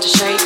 to shake.